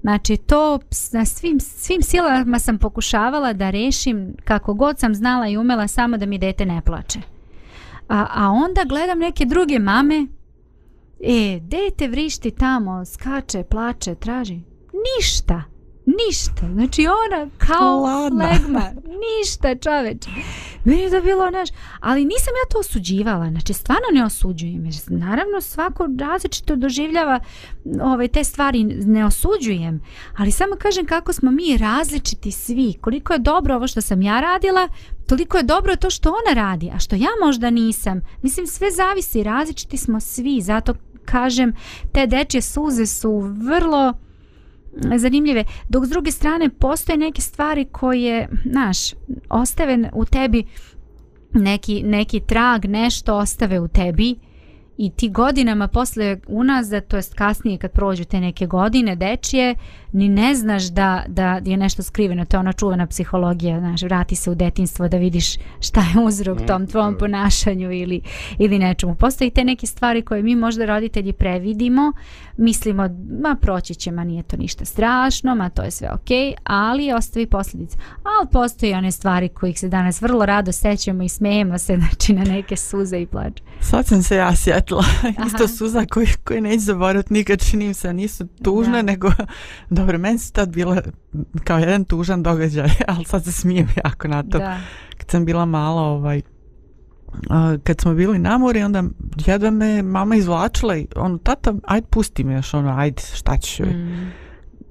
Znači, to na svim, svim silama sam pokušavala da rešim kako god sam znala i umela samo da mi dete ne plače. A, a onda gledam neke druge mame, e, dete vrišti tamo, skače, plače, traži. Ništa ništa. Znači ona kao Ladna. flegma. Ništa čoveč. Meni je to bilo naš... Ali nisam ja to osuđivala. Znači stvarno ne osuđujem. Jer naravno svako različito doživljava ove, te stvari. Ne osuđujem. Ali samo kažem kako smo mi različiti svi. Koliko je dobro ovo što sam ja radila, toliko je dobro to što ona radi. A što ja možda nisam. Mislim sve zavisi. Različiti smo svi. Zato kažem te dečje suze su vrlo mm, zanimljive. Dok s druge strane postoje neke stvari koje, znaš, ostave u tebi neki, neki trag, nešto ostave u tebi i ti godinama posle unazad, to jest kasnije kad prođu te neke godine dečije, ni ne znaš da, da je nešto skriveno. To je ona čuvena psihologija, znaš, vrati se u detinstvo da vidiš šta je uzrok mm, tom tvom ponašanju ili, ili nečemu. Postoji te neke stvari koje mi možda roditelji previdimo, mislimo, ma proći će, ma nije to ništa strašno, ma to je sve ok, ali ostavi posljedice. Ali postoji one stvari kojih se danas vrlo rado sećamo i smijemo se [LAUGHS] znači, na neke suze i plače. Sad sam se ja sjetila. Isto suza koje, koje neću zaboraviti nikad činim se, nisu tužne, da. nego [LAUGHS] dobro, meni su tad bila kao jedan tužan događaj, [LAUGHS] ali sad se smijem jako na to. Da. Kad sam bila mala, ovaj, kad smo bili na mori, onda jedva me mama izvlačila i ono, tata, ajde pusti me još, ono, ajde, šta ćeš mm.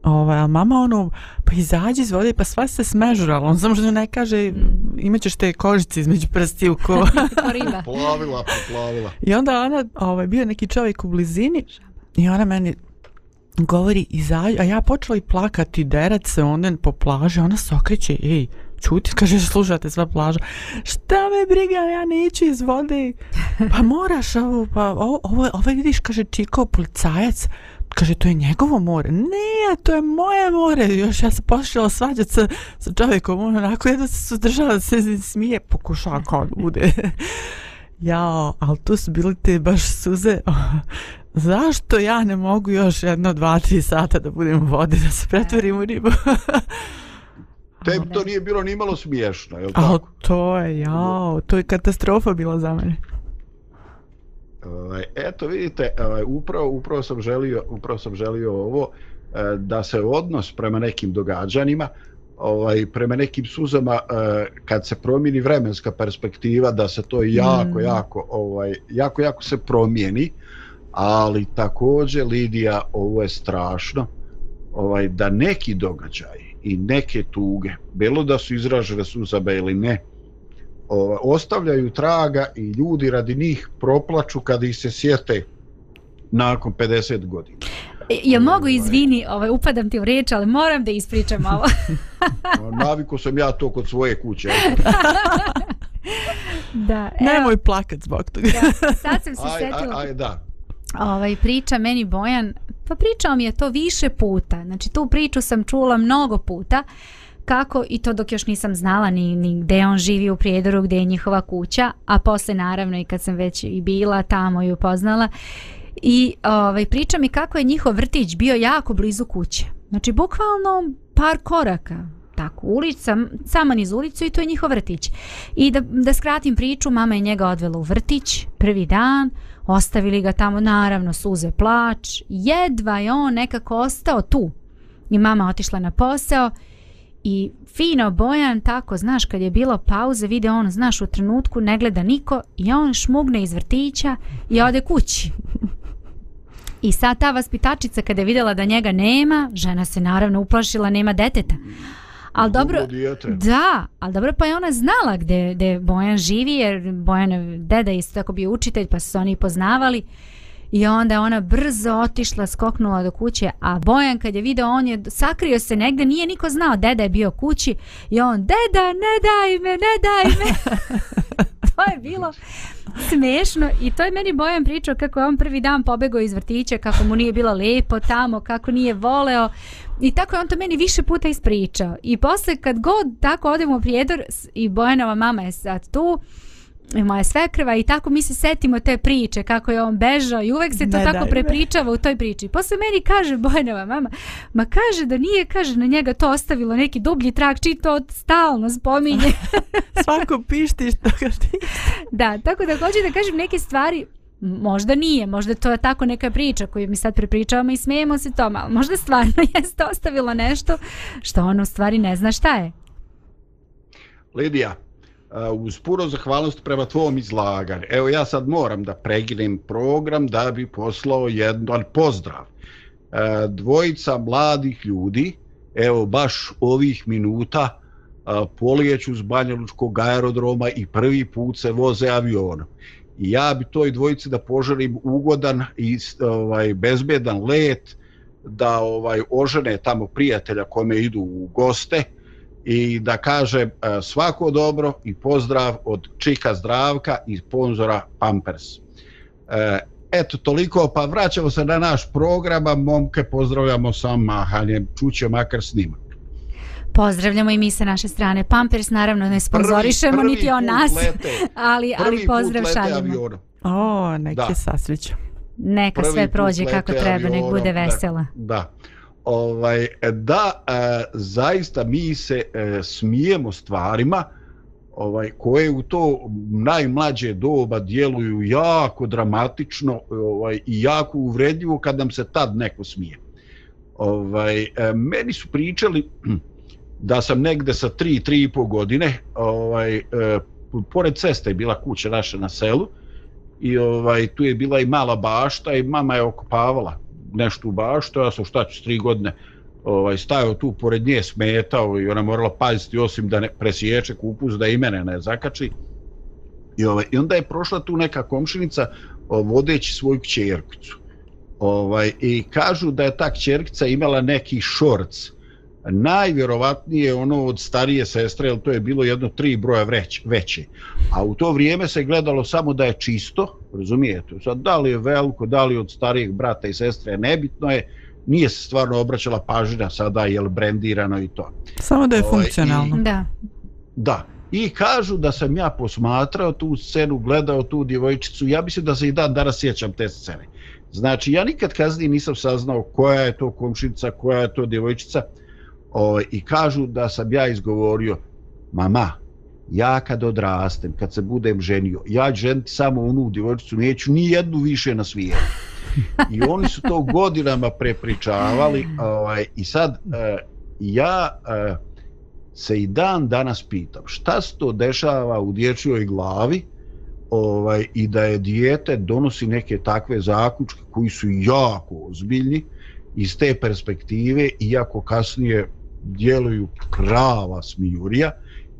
Ovaj, a mama ono, pa izađi iz vode, pa sva se smežurala. On samo što ne kaže, mm. imaćeš te kožice između prsti u ko. [LAUGHS] [LAUGHS] plavila, plavila. I onda ona, ovaj, bio neki čovjek u blizini i ona meni govori izađi, a ja počela i plakati, derat se onda po plaži, ona se okreće, ej, čuti, kaže, slušate sva plaža, šta me briga, ja neću iz vode, pa moraš ovo, pa ovo, ovo, ovo vidiš, kaže, čiko, policajac, kaže, to je njegovo more, ne, to je moje more, još ja se počela svađati sa, sa čovjekom, on onako, jedno se sudržala, se smije, pokušava kao da bude, [LAUGHS] jao, ali tu su bili te baš suze, [LAUGHS] zašto ja ne mogu još jedno, dva, tri sata da budem u vodi, da se pretvorim u ribu? [LAUGHS] Tebi to nije bilo ni malo smiješno, je li tako? to je, jao, to je katastrofa bila za mene. Ovaj, eto, vidite, ovaj, upravo, upravo, sam želio, upravo sam želio ovo, e, da se odnos prema nekim događanjima, ovaj, prema nekim suzama, e, kad se promijeni vremenska perspektiva, da se to jako, mm. jako, ovaj, jako, jako se promijeni, ali također Lidija ovo je strašno ovaj da neki događaji i neke tuge bilo da su izražene suzabe ili ne ovaj, ostavljaju traga i ljudi radi njih proplaču kad ih se sjete nakon 50 godina e, Ja mogu izvini, ovaj, upadam ti u riječ, ali moram da ispričam ovo. [LAUGHS] Naviko sam ja to kod svoje kuće. [LAUGHS] da, Nemoj plakat zbog toga. Da, sad sam se aj, setila. Aj, aj, da ovaj, priča meni Bojan, pa pričao mi je to više puta. Znači tu priču sam čula mnogo puta kako i to dok još nisam znala ni, ni gde on živi u Prijedoru, gde je njihova kuća, a posle naravno i kad sam već i bila tamo i upoznala. I ovaj, priča mi kako je njihov vrtić bio jako blizu kuće. Znači bukvalno par koraka, tako, ulica, saman niz ulicu i to je njihov vrtić. I da, da skratim priču, mama je njega odvela u vrtić, prvi dan, ostavili ga tamo, naravno, suze plač, jedva je on nekako ostao tu. I mama otišla na posao i fino bojan, tako, znaš, kad je bilo pauze, vide on, znaš, u trenutku ne gleda niko i on šmugne iz vrtića i ode kući. I sad ta vaspitačica kada je vidjela da njega nema, žena se naravno uplašila, nema deteta. Al dobro, da, al dobro pa je ona znala gde, gde Bojan živi jer Bojan deda isto tako bio učitelj pa su se oni poznavali I onda je ona brzo otišla, skoknula do kuće, a Bojan kad je video, on je sakrio se negde, nije niko znao, deda je bio kući i on, deda, ne daj me, ne daj me. [LAUGHS] to je bilo smešno i to je meni Bojan pričao kako je on prvi dan pobegao iz vrtića, kako mu nije bilo lepo tamo, kako nije voleo i tako je on to meni više puta ispričao. I posle kad god tako odemo u Prijedor i Bojanova mama je sad tu, moja svekrva i tako mi se setimo te priče kako je on bežao i uvek se to ne tako prepričava u toj priči. Posle meni kaže Bojanova mama, ma kaže da nije, kaže na njega to ostavilo neki dublji trak, či to stalno spominje. [LAUGHS] Svako pišti što ga ti. [LAUGHS] Da, tako da hoću da kažem neke stvari, možda nije, možda to je tako neka priča koju mi sad prepričavamo i smijemo se tome, ali možda stvarno [LAUGHS] jeste ostavilo nešto što ono u stvari ne zna šta je. Lidija, Uh, uz puro zahvalnost prema tvom izlaganju. Evo ja sad moram da preginem program da bi poslao jedan pozdrav. Uh, dvojica mladih ljudi, evo baš ovih minuta, uh, polijeću z Banjalučkog aerodroma i prvi put se voze avionom. I ja bi toj dvojici da poželim ugodan i ovaj bezbedan let da ovaj ožene tamo prijatelja kome idu u goste i da kaže e, svako dobro i pozdrav od Čika Zdravka i sponzora Pampers. E, eto, toliko, pa vraćamo se na naš program, a momke pozdravljamo sa mahanjem, čuće makar snimak. Pozdravljamo i mi sa naše strane. Pampers naravno ne sponzorišemo, prvi, prvi niti on nas, lete, [LAUGHS] ali, ali pozdrav šaljemo. O, neki sasreću. Neka prvi sve prođe kako treba, nek bude vesela. Da, da ovaj e, da e, zaista mi se e, smijemo stvarima ovaj koje u to najmlađe doba djeluju jako dramatično ovaj i jako uvredljivo kad nam se tad neko smije. Ovaj e, meni su pričali [CLEARS THROAT] da sam negde sa 3 3,5 godine ovaj e, pored ceste je bila kuća naša na selu i ovaj tu je bila i mala bašta i mama je okupavala nešto u baštu, ja sam šta ću, tri godine ovaj, stajao tu pored nje, smetao i ona morala paziti osim da ne presječe kupus, da i mene ne zakači. I, ovaj, I onda je prošla tu neka komšinica vodeći svoju kćerkicu. Ovaj, I kažu da je ta kćerkica imala neki šorc, najvjerovatnije ono od starije sestre, jer to je bilo jedno tri broja vreć, veće. A u to vrijeme se gledalo samo da je čisto, razumijete? Sad, da li je veliko, da li od starijeg brata i sestre, nebitno je, nije se stvarno obraćala pažnja sada, je li brendirano i to. Samo da je ovaj, funkcionalno. I, da. Da. I kažu da sam ja posmatrao tu scenu, gledao tu djevojčicu, ja mislim da se i dan danas sjećam te scene. Znači, ja nikad kasnije nisam saznao koja je to komšinica, koja je to djevojčica, Ovaj, i kažu da sam ja izgovorio mama ja kad odrastem kad se budem ženio ja ću ženiti samo onu djevojčicu neću ni jednu više na svijetu. I oni su to godinama prepričavali ovaj, i sad eh, ja eh, se i dan danas pitam šta se to dešava u dječjoj glavi ovaj, i da je dijete donosi neke takve zaključke koji su jako ozbiljni iz te perspektive iako kasnije djeluju krava smijurija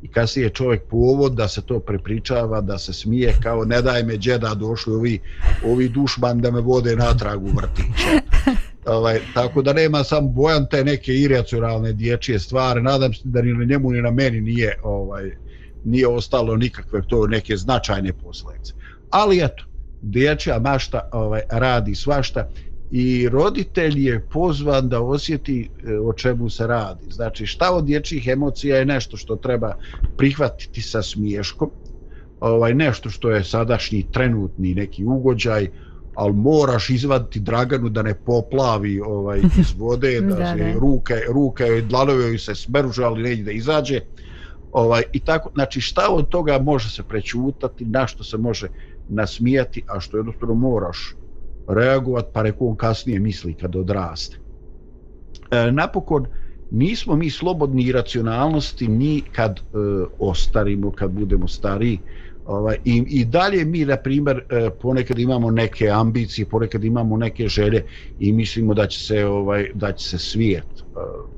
i kasnije čovjek povod da se to prepričava, da se smije kao ne daj me džeda došli ovi, ovi dušman da me vode natrag u vrtiće. [LAUGHS] Ovaj, tako da nema sam bojan te neke iracionalne dječje stvari, nadam se da ni na njemu ni na meni nije ovaj nije ostalo nikakve to neke značajne posljedice. Ali eto, dječja mašta ovaj, radi svašta i roditelj je pozvan da osjeti e, o čemu se radi. Znači šta od dječjih emocija je nešto što treba prihvatiti sa smiješkom, ovaj, nešto što je sadašnji trenutni neki ugođaj, ali moraš izvaditi Draganu da ne poplavi ovaj iz vode, [LAUGHS] da, da se ruke, ruke dlanove se smeruže, ali neće da izađe. Ovaj, I tako, znači šta od toga može se prećutati, na što se može nasmijati, a što jednostavno moraš reagovat, pa reko on kasnije misli kad odraste. E, napokon, nismo mi slobodni i racionalnosti ni kad e, ostarimo, kad budemo stariji. Ovaj, i, I dalje mi, na primjer, e, ponekad imamo neke ambicije, ponekad imamo neke želje i mislimo da će se ovaj da će se svijet e,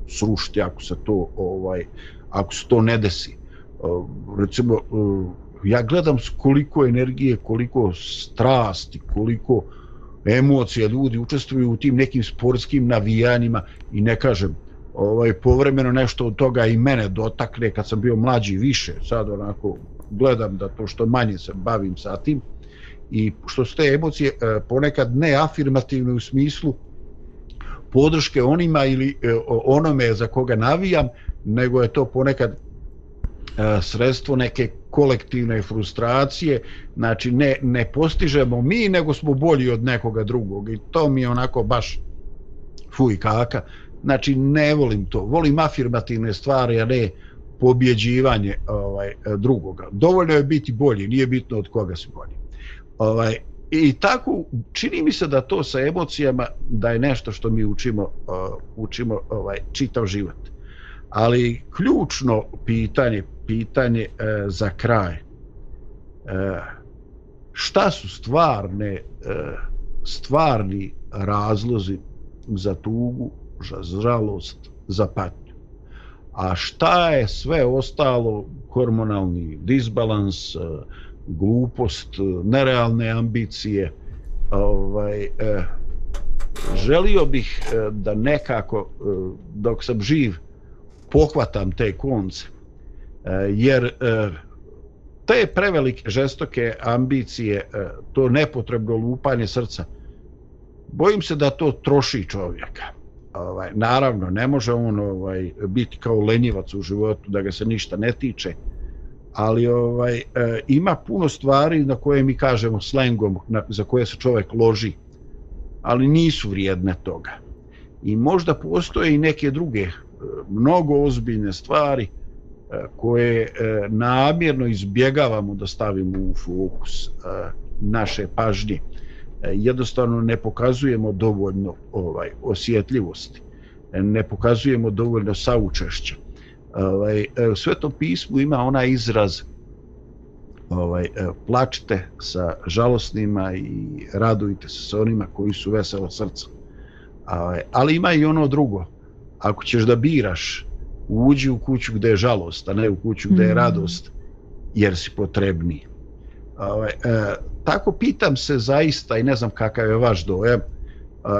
srušiti ako se to ovaj ako se to ne desi. E, recimo, e, ja gledam koliko energije, koliko strasti, koliko emocija, ljudi učestvuju u tim nekim sportskim navijanjima i ne kažem, ovaj, povremeno nešto od toga i mene dotakne kad sam bio mlađi više, sad onako gledam da to što manje se bavim sa tim. I što su te emocije e, ponekad ne afirmativne u smislu podrške onima ili e, onome za koga navijam, nego je to ponekad E, sredstvo neke kolektivne frustracije, znači ne, ne postižemo mi, nego smo bolji od nekoga drugog i to mi je onako baš fuj kaka, znači ne volim to, volim afirmativne stvari, a ne pobjeđivanje ovaj, drugoga. Dovoljno je biti bolji, nije bitno od koga si bolji. Ovaj, I tako, čini mi se da to sa emocijama, da je nešto što mi učimo, uh, učimo ovaj, čitav život. Ali ključno pitanje, pitanje e, za kraj, E, šta su stvarne, e, stvarni razlozi za tugu, za žalost, za patnju? A šta je sve ostalo, hormonalni disbalans, e, glupost, e, nerealne ambicije. Ovaj, e, želio bih e, da nekako, e, dok sam živ, pohvatam te konce. Eh, jer eh, te prevelike, žestoke ambicije, eh, to nepotrebno lupanje srca, bojim se da to troši čovjeka. Ovaj, naravno, ne može on ovaj, biti kao lenjivac u životu, da ga se ništa ne tiče, ali ovaj ima puno stvari na koje mi kažemo slengom na, za koje se čovjek loži ali nisu vrijedne toga i možda postoje i neke druge mnogo ozbiljne stvari E, koje e, namjerno izbjegavamo da stavimo u fokus e, naše pažnje jednostavno ne pokazujemo dovoljno ovaj osjetljivosti ne pokazujemo dovoljno saučešća ovaj, u svetom pismu ima onaj izraz ovaj, plačte plačite sa žalosnima i radujte se sa onima koji su veselo srca. Ovaj, ali ima i ono drugo. Ako ćeš da biraš, uđi u kuću gde je žalost, a ne u kuću gde je mm. radost, jer si potrebniji. Ovaj, e, tako pitam se zaista i ne znam kakav je vaš dojem,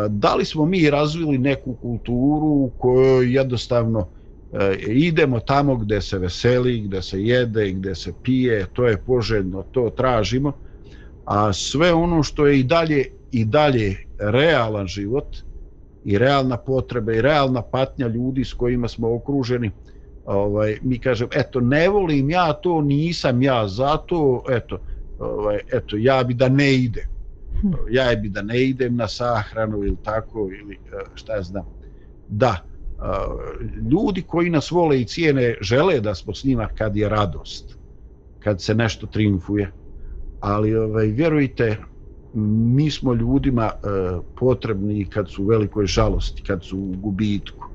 da li smo mi razvili neku kulturu u kojoj jednostavno e, idemo tamo gde se veseli, gde se jede, gde se pije, to je poželjno, to tražimo, a sve ono što je i dalje i dalje realan život i realna potreba i realna patnja ljudi s kojima smo okruženi, ovaj, mi kažem, eto, ne volim ja to, nisam ja zato, eto, ovaj, eto, ja bi da ne ide. Hm. Ja bi da ne idem na sahranu ili tako, ili e, šta znam. Da, ljudi koji nas vole i cijene žele da smo s njima kad je radost, kad se nešto triumfuje. Ali ovaj, vjerujte, mi smo ljudima e, potrebni kad su u velikoj žalosti, kad su u gubitku.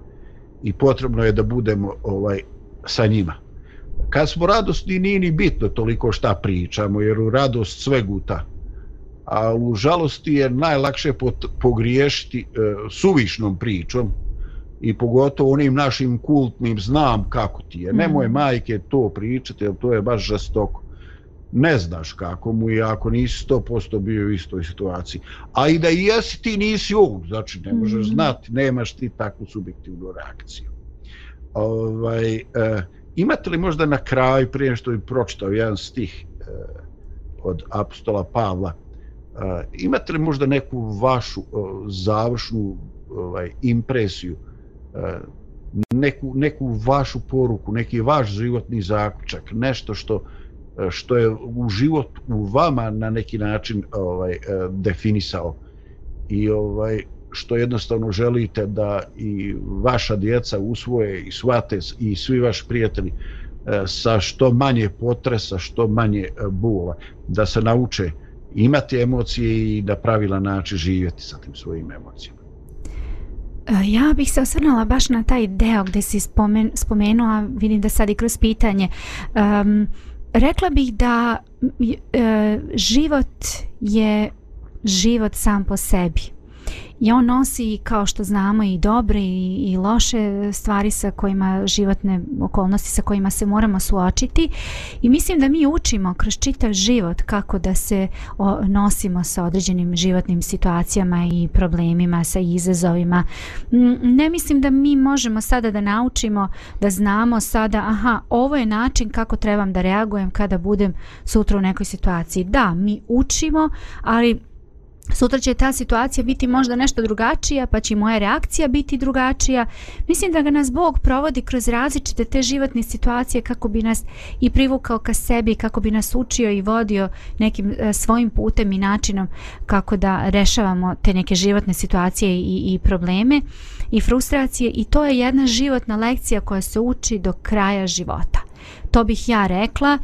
I potrebno je da budemo ovaj sa njima. Kad smo radosni, nije ni bitno toliko šta pričamo, jer u radost sve guta. A u žalosti je najlakše pogriješiti e, suvišnom pričom, i pogotovo onim našim kultnim znam kako ti je. Nemoj mm. majke to pričati, jer to je baš žestoko. Ne znaš kako mu je ako nisi 100% bio u istoj situaciji. A i da jesi ti nisi on, znači ne možeš mm. znati, nemaš ti takvu subjektivnu reakciju. Ovaj, e, imate li možda na kraju, prije što bi pročitao jedan stih e, od apostola Pavla, e, imate li možda neku vašu o, završnu ovaj, impresiju neku, neku vašu poruku, neki vaš životni zaključak, nešto što E, što je u život u vama na neki način ovaj e, definisao i ovaj što jednostavno želite da i vaša djeca usvoje i svate i svi vaši prijatelji e, sa što manje potresa, što manje bula, da se nauče imati emocije i da pravilan način živjeti sa tim svojim emocijama. Ja bih se osvrnula baš na taj deo gdje si spomen, spomenula, vidim da sad i kroz pitanje. Um, rekla bih da e, život je život sam po sebi. I on nosi, kao što znamo, i dobre i, i loše stvari sa kojima životne okolnosti sa kojima se moramo suočiti. I mislim da mi učimo kroz čitav život kako da se o, nosimo sa određenim životnim situacijama i problemima, sa izazovima. Mm, ne mislim da mi možemo sada da naučimo, da znamo sada, aha, ovo je način kako trebam da reagujem kada budem sutra u nekoj situaciji. Da, mi učimo, ali sutra će ta situacija biti možda nešto drugačija, pa će moja reakcija biti drugačija. Mislim da ga nas Bog provodi kroz različite te životne situacije kako bi nas i privukao ka sebi, kako bi nas učio i vodio nekim e, svojim putem i načinom kako da rešavamo te neke životne situacije i, i probleme i frustracije i to je jedna životna lekcija koja se uči do kraja života. To bih ja rekla,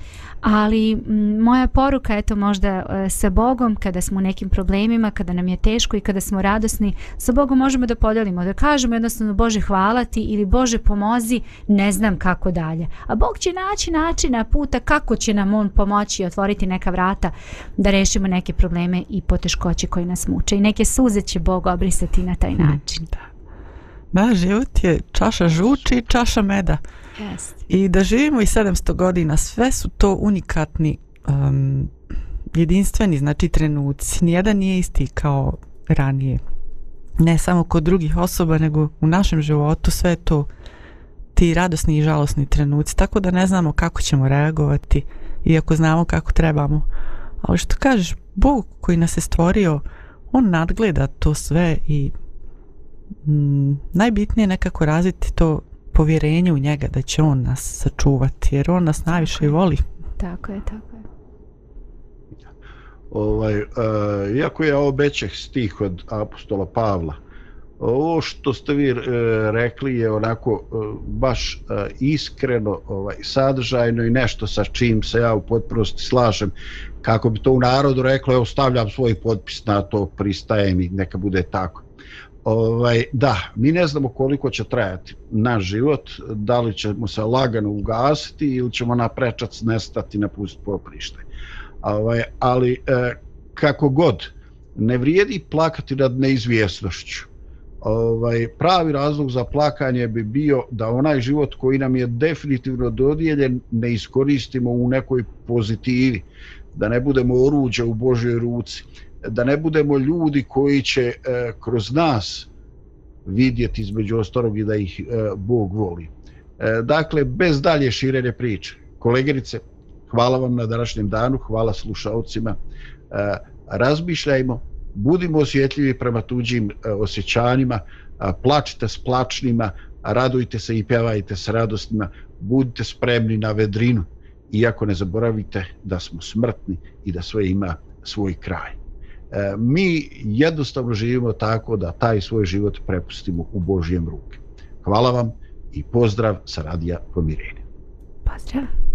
ali m, moja poruka je to možda e, sa Bogom kada smo u nekim problemima, kada nam je teško i kada smo radosni, sa Bogom možemo da podelimo, da kažemo jednostavno Bože hvala ti ili Bože pomozi, ne znam kako dalje. A Bog će naći načina puta kako će nam On pomoći i otvoriti neka vrata da rešimo neke probleme i poteškoće koje nas muče. I neke suze će Bog obrisati na taj hmm, način. Da. Da, život je čaša žuči i čaša meda. Yes. I da živimo i 700 godina, sve su to unikatni, um, jedinstveni, znači trenuci. Nijedan nije isti kao ranije. Ne samo kod drugih osoba, nego u našem životu sve je to ti radosni i žalosni trenuci. Tako da ne znamo kako ćemo reagovati, iako znamo kako trebamo. Ali što kažeš, Bog koji nas je stvorio, on nadgleda to sve i mm, najbitnije je nekako razviti to povjerenje u njega da će on nas sačuvati jer on nas najviše i voli. Tako je, tako je. Ovaj, uh, iako ja obećah stih od apostola Pavla ovo što ste vi uh, rekli je onako uh, baš uh, iskreno ovaj, sadržajno i nešto sa čim se ja u potpunosti slažem. Kako bi to u narodu reklo evo stavljam svoj potpis na to pristajem i neka bude tako Ovaj, da, mi ne znamo koliko će trajati naš život, da li ćemo se lagano ugasiti ili ćemo na prečac nestati na pust poprište. Ovaj, ali e, kako god, ne vrijedi plakati nad neizvjesnošću. Ovaj, pravi razlog za plakanje bi bio da onaj život koji nam je definitivno dodijeljen ne iskoristimo u nekoj pozitivi, da ne budemo oruđe u Božoj ruci da ne budemo ljudi koji će e, kroz nas vidjeti između ostalog i da ih e, Bog voli. E, dakle, bez dalje širenje priče. Kolegerice, hvala vam na današnjem danu, hvala slušalcima. E, razmišljajmo, budimo osjetljivi prema tuđim e, osjećanjima, plačite s plačnima, radujte se i pjevajte s radostima, budite spremni na vedrinu, iako ne zaboravite da smo smrtni i da sve ima svoj kraj. E, mi jednostavno živimo tako da taj svoj život prepustimo u Božijem ruke. Hvala vam i pozdrav sa Radija Pomirenja. Pozdrav.